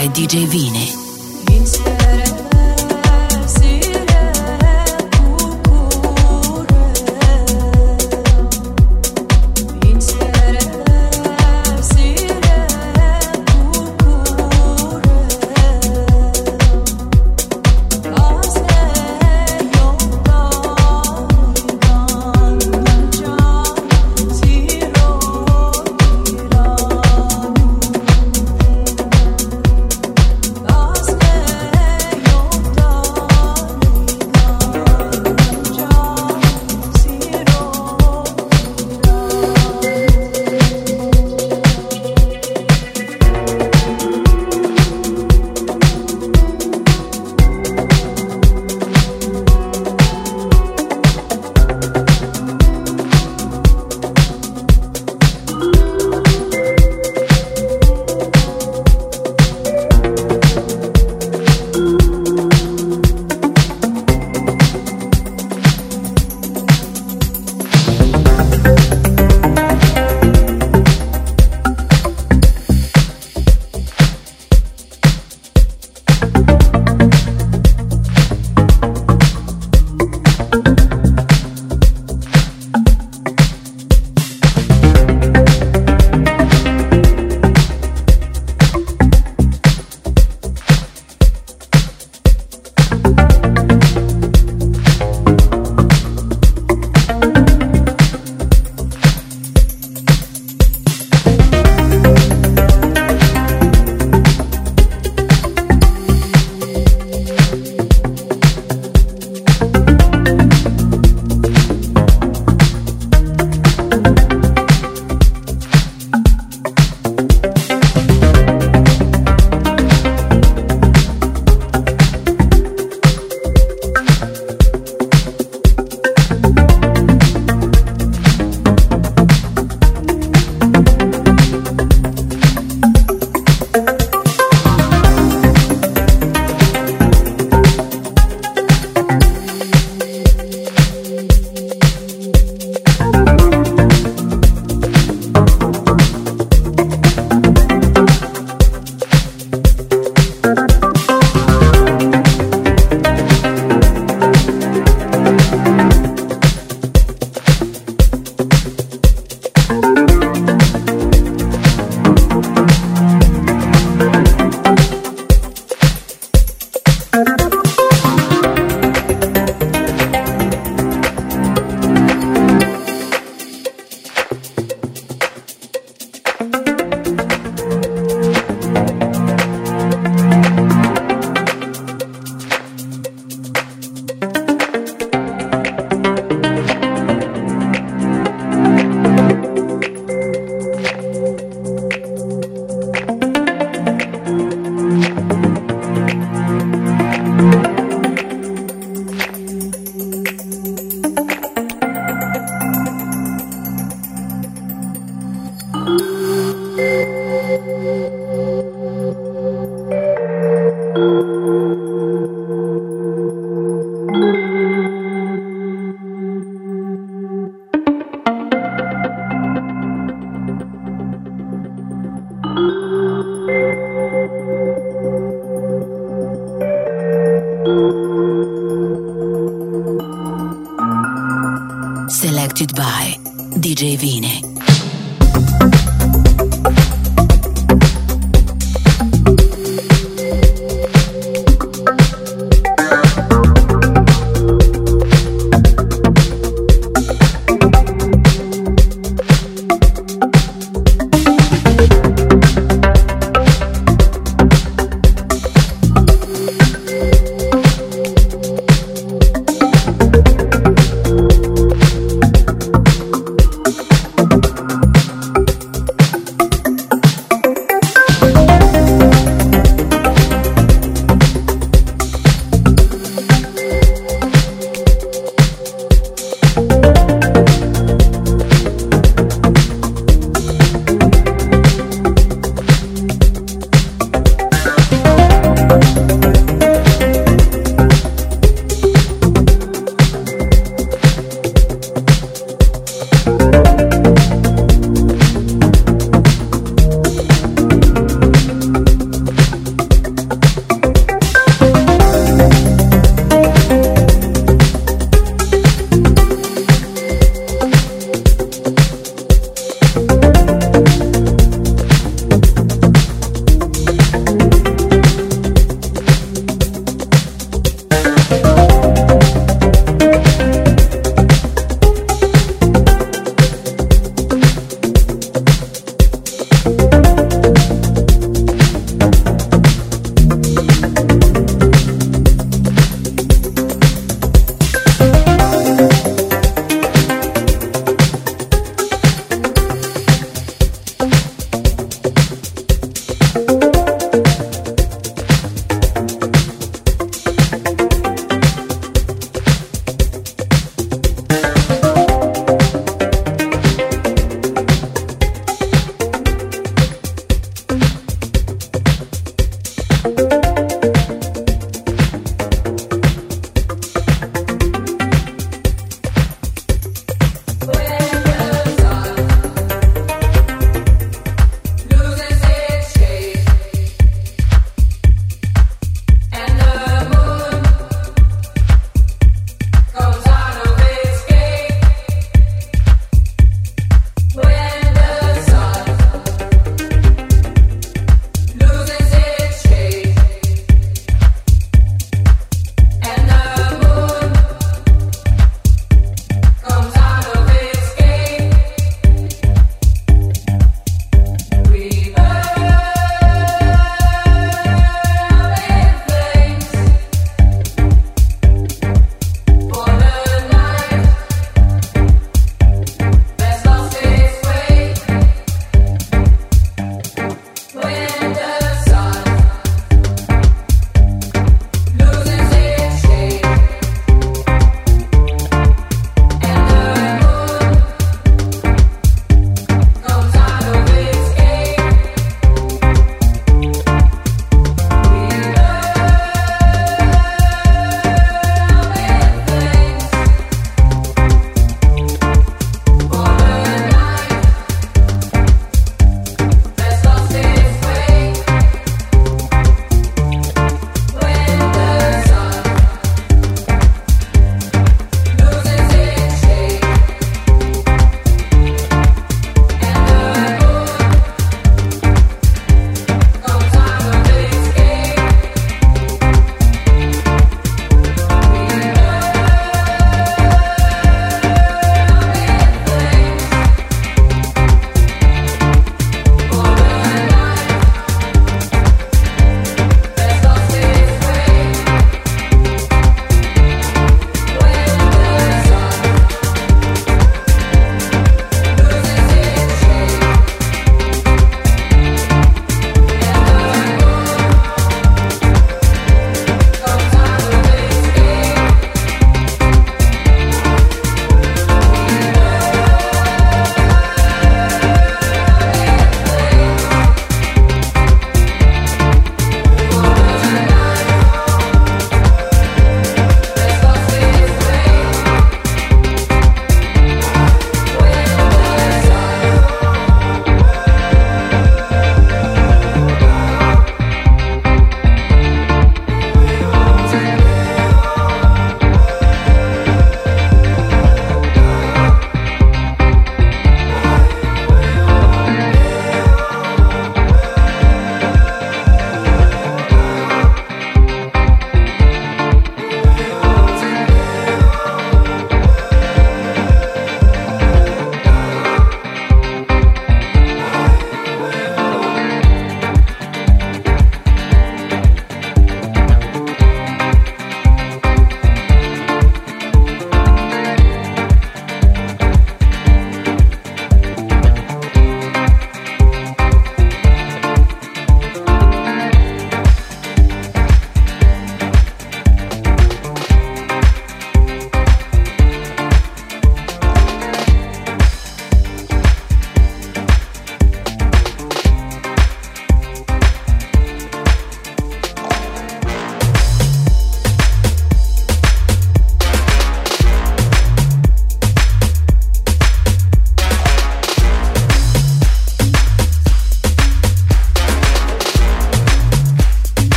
By DJ Vini.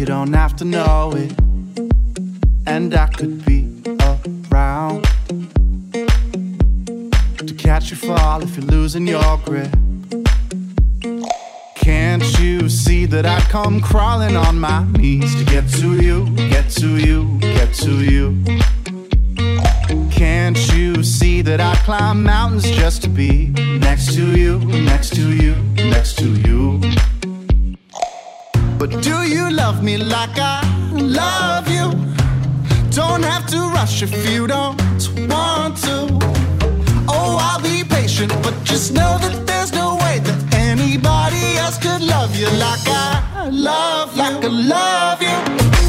You don't you have to know it. And I could be around to catch you fall if you're losing your grip. Can't you see that I come crawling on my knees to get to you, get to you, get to you? Can't you see that I climb mountains just to be next to you, next to you, next to you? But do you love me like I love you? Don't have to rush if you don't want to. Oh, I'll be patient, but just know that there's no way that anybody else could love you like I love, like I love you.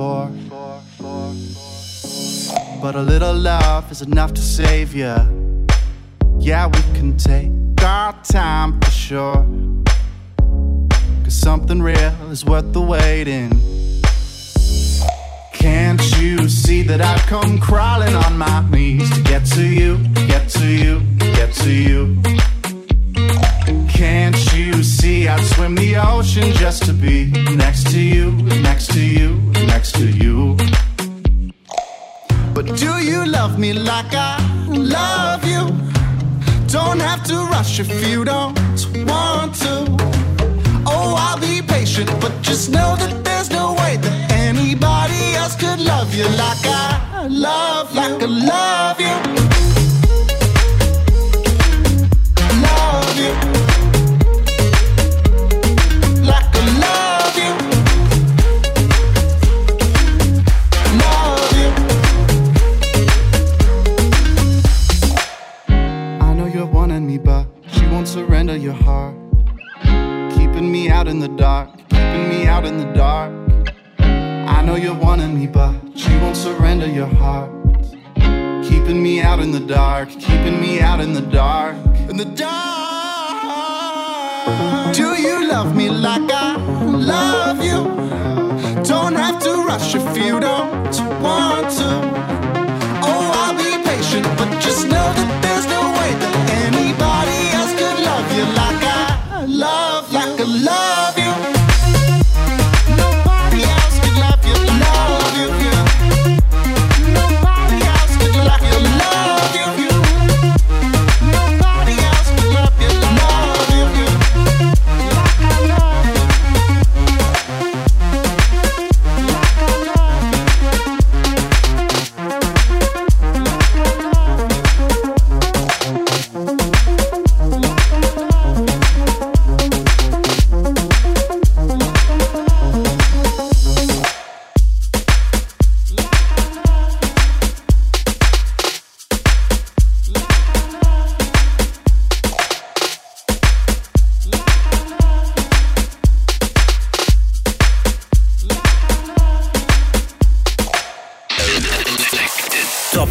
But a little love is enough to save you. Yeah, we can take our time for sure. Cause something real is worth the waiting. Can't you see that I've come crawling on my knees to get to you, get to you, get to you? Can't you see I'd swim the ocean just to be next to you, next to you, next to you? But do you love me like I love you? Don't have to rush if you don't want to. Oh, I'll be patient, but just know that there's no way that anybody else could love you like I love, like I love you.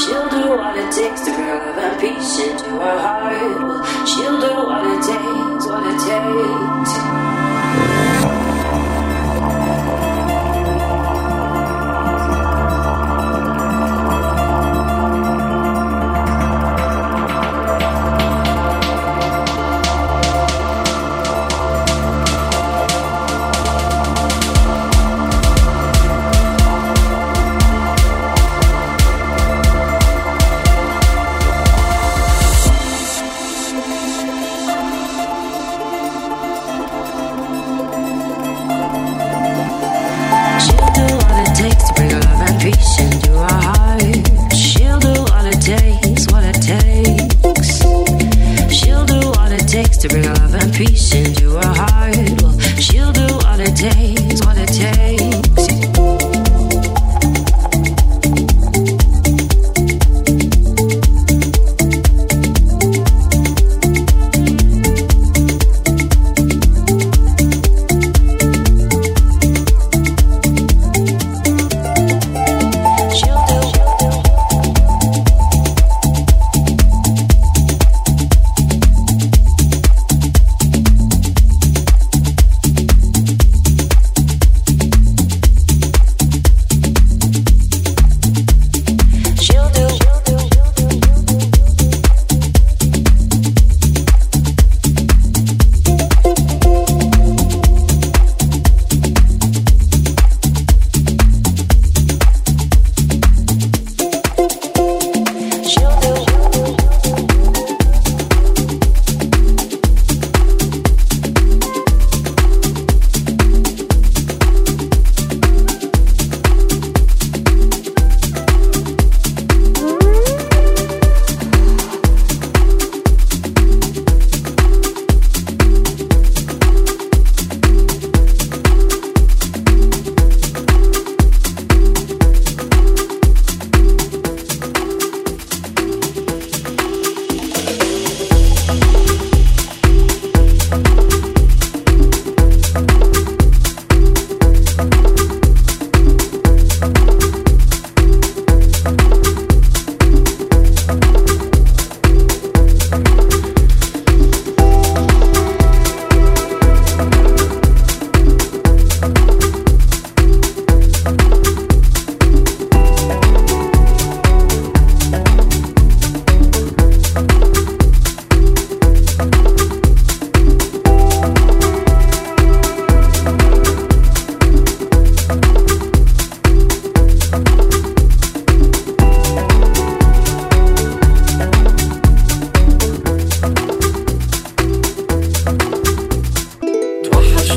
She'll do what it takes to bring love and peace into our heart. She'll do what it takes, what it takes.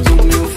to move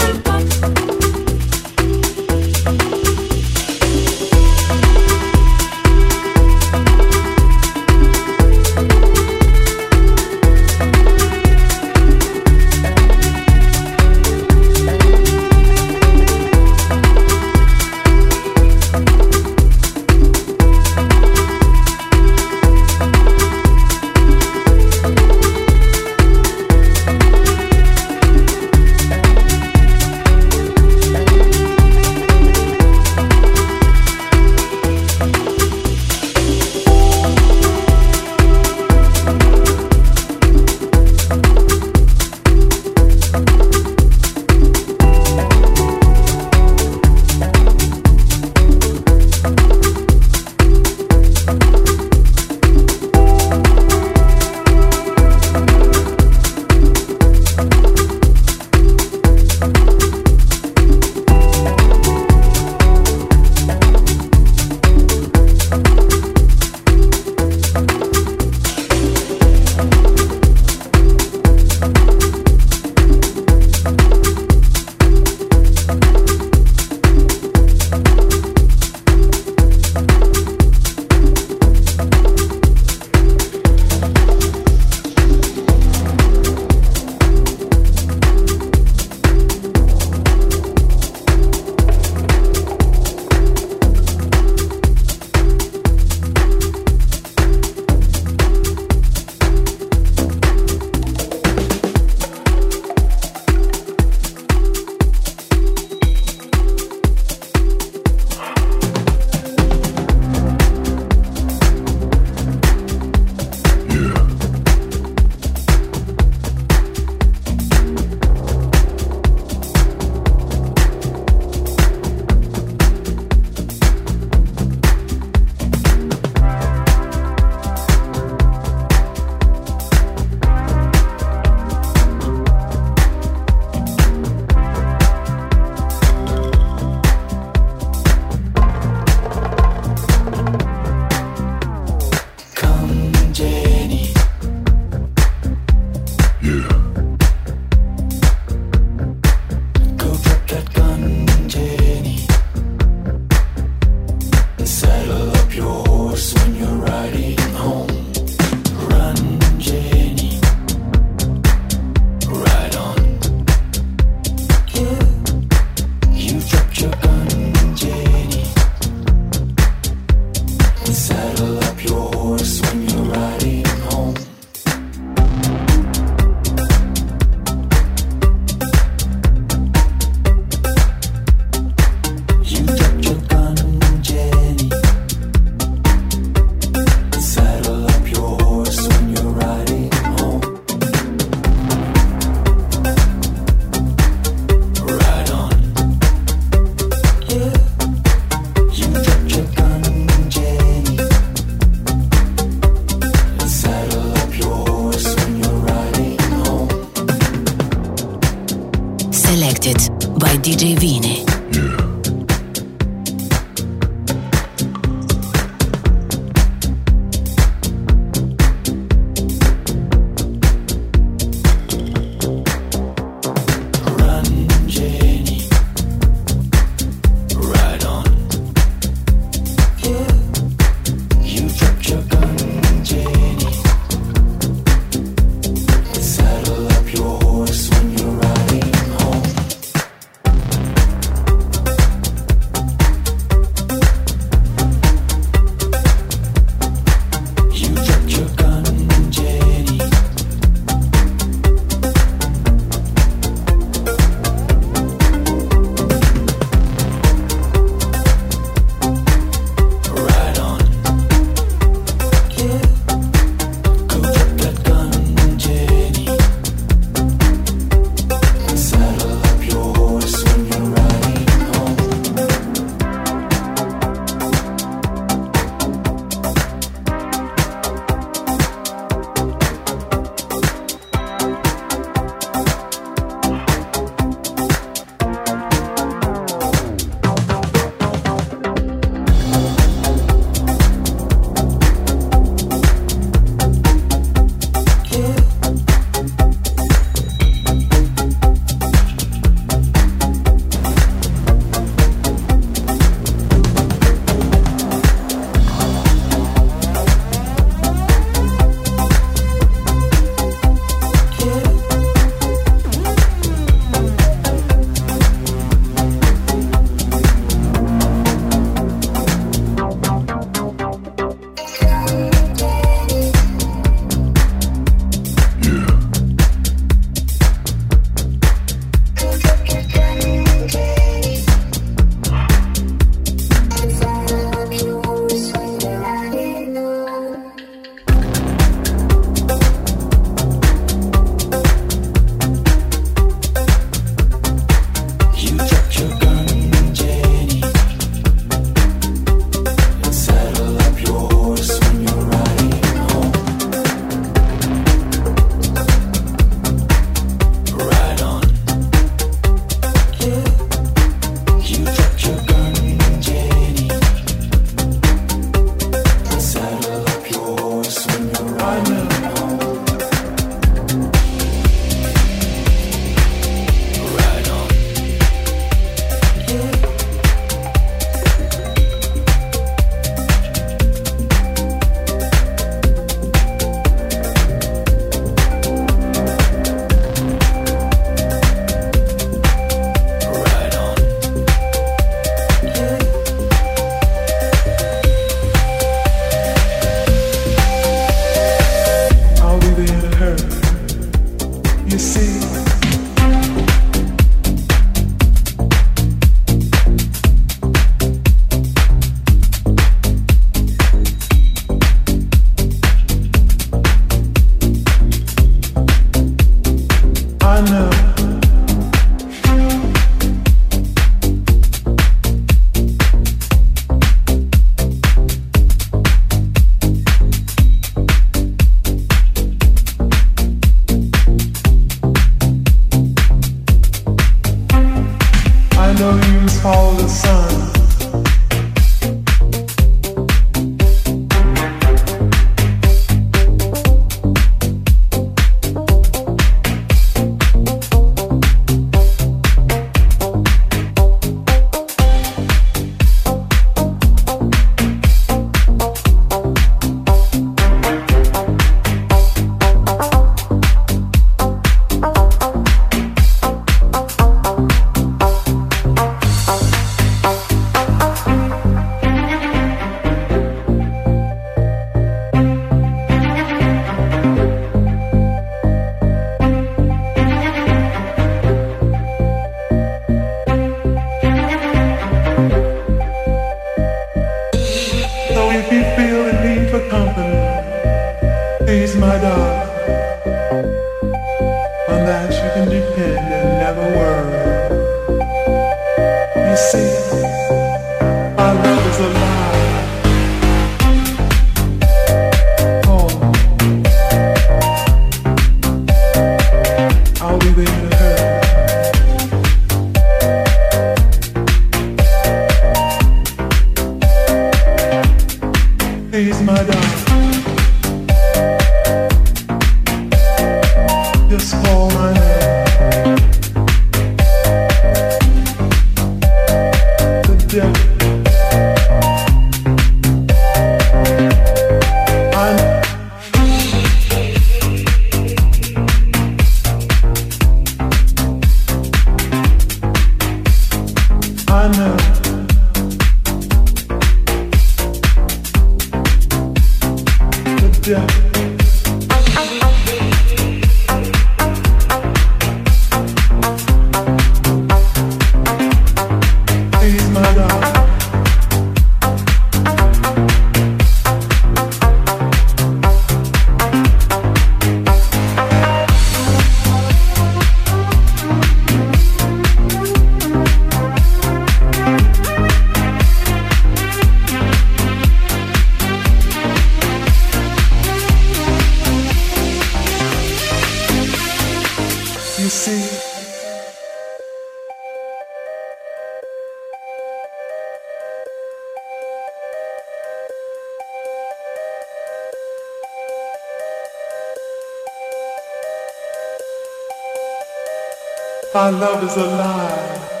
Our love is alive.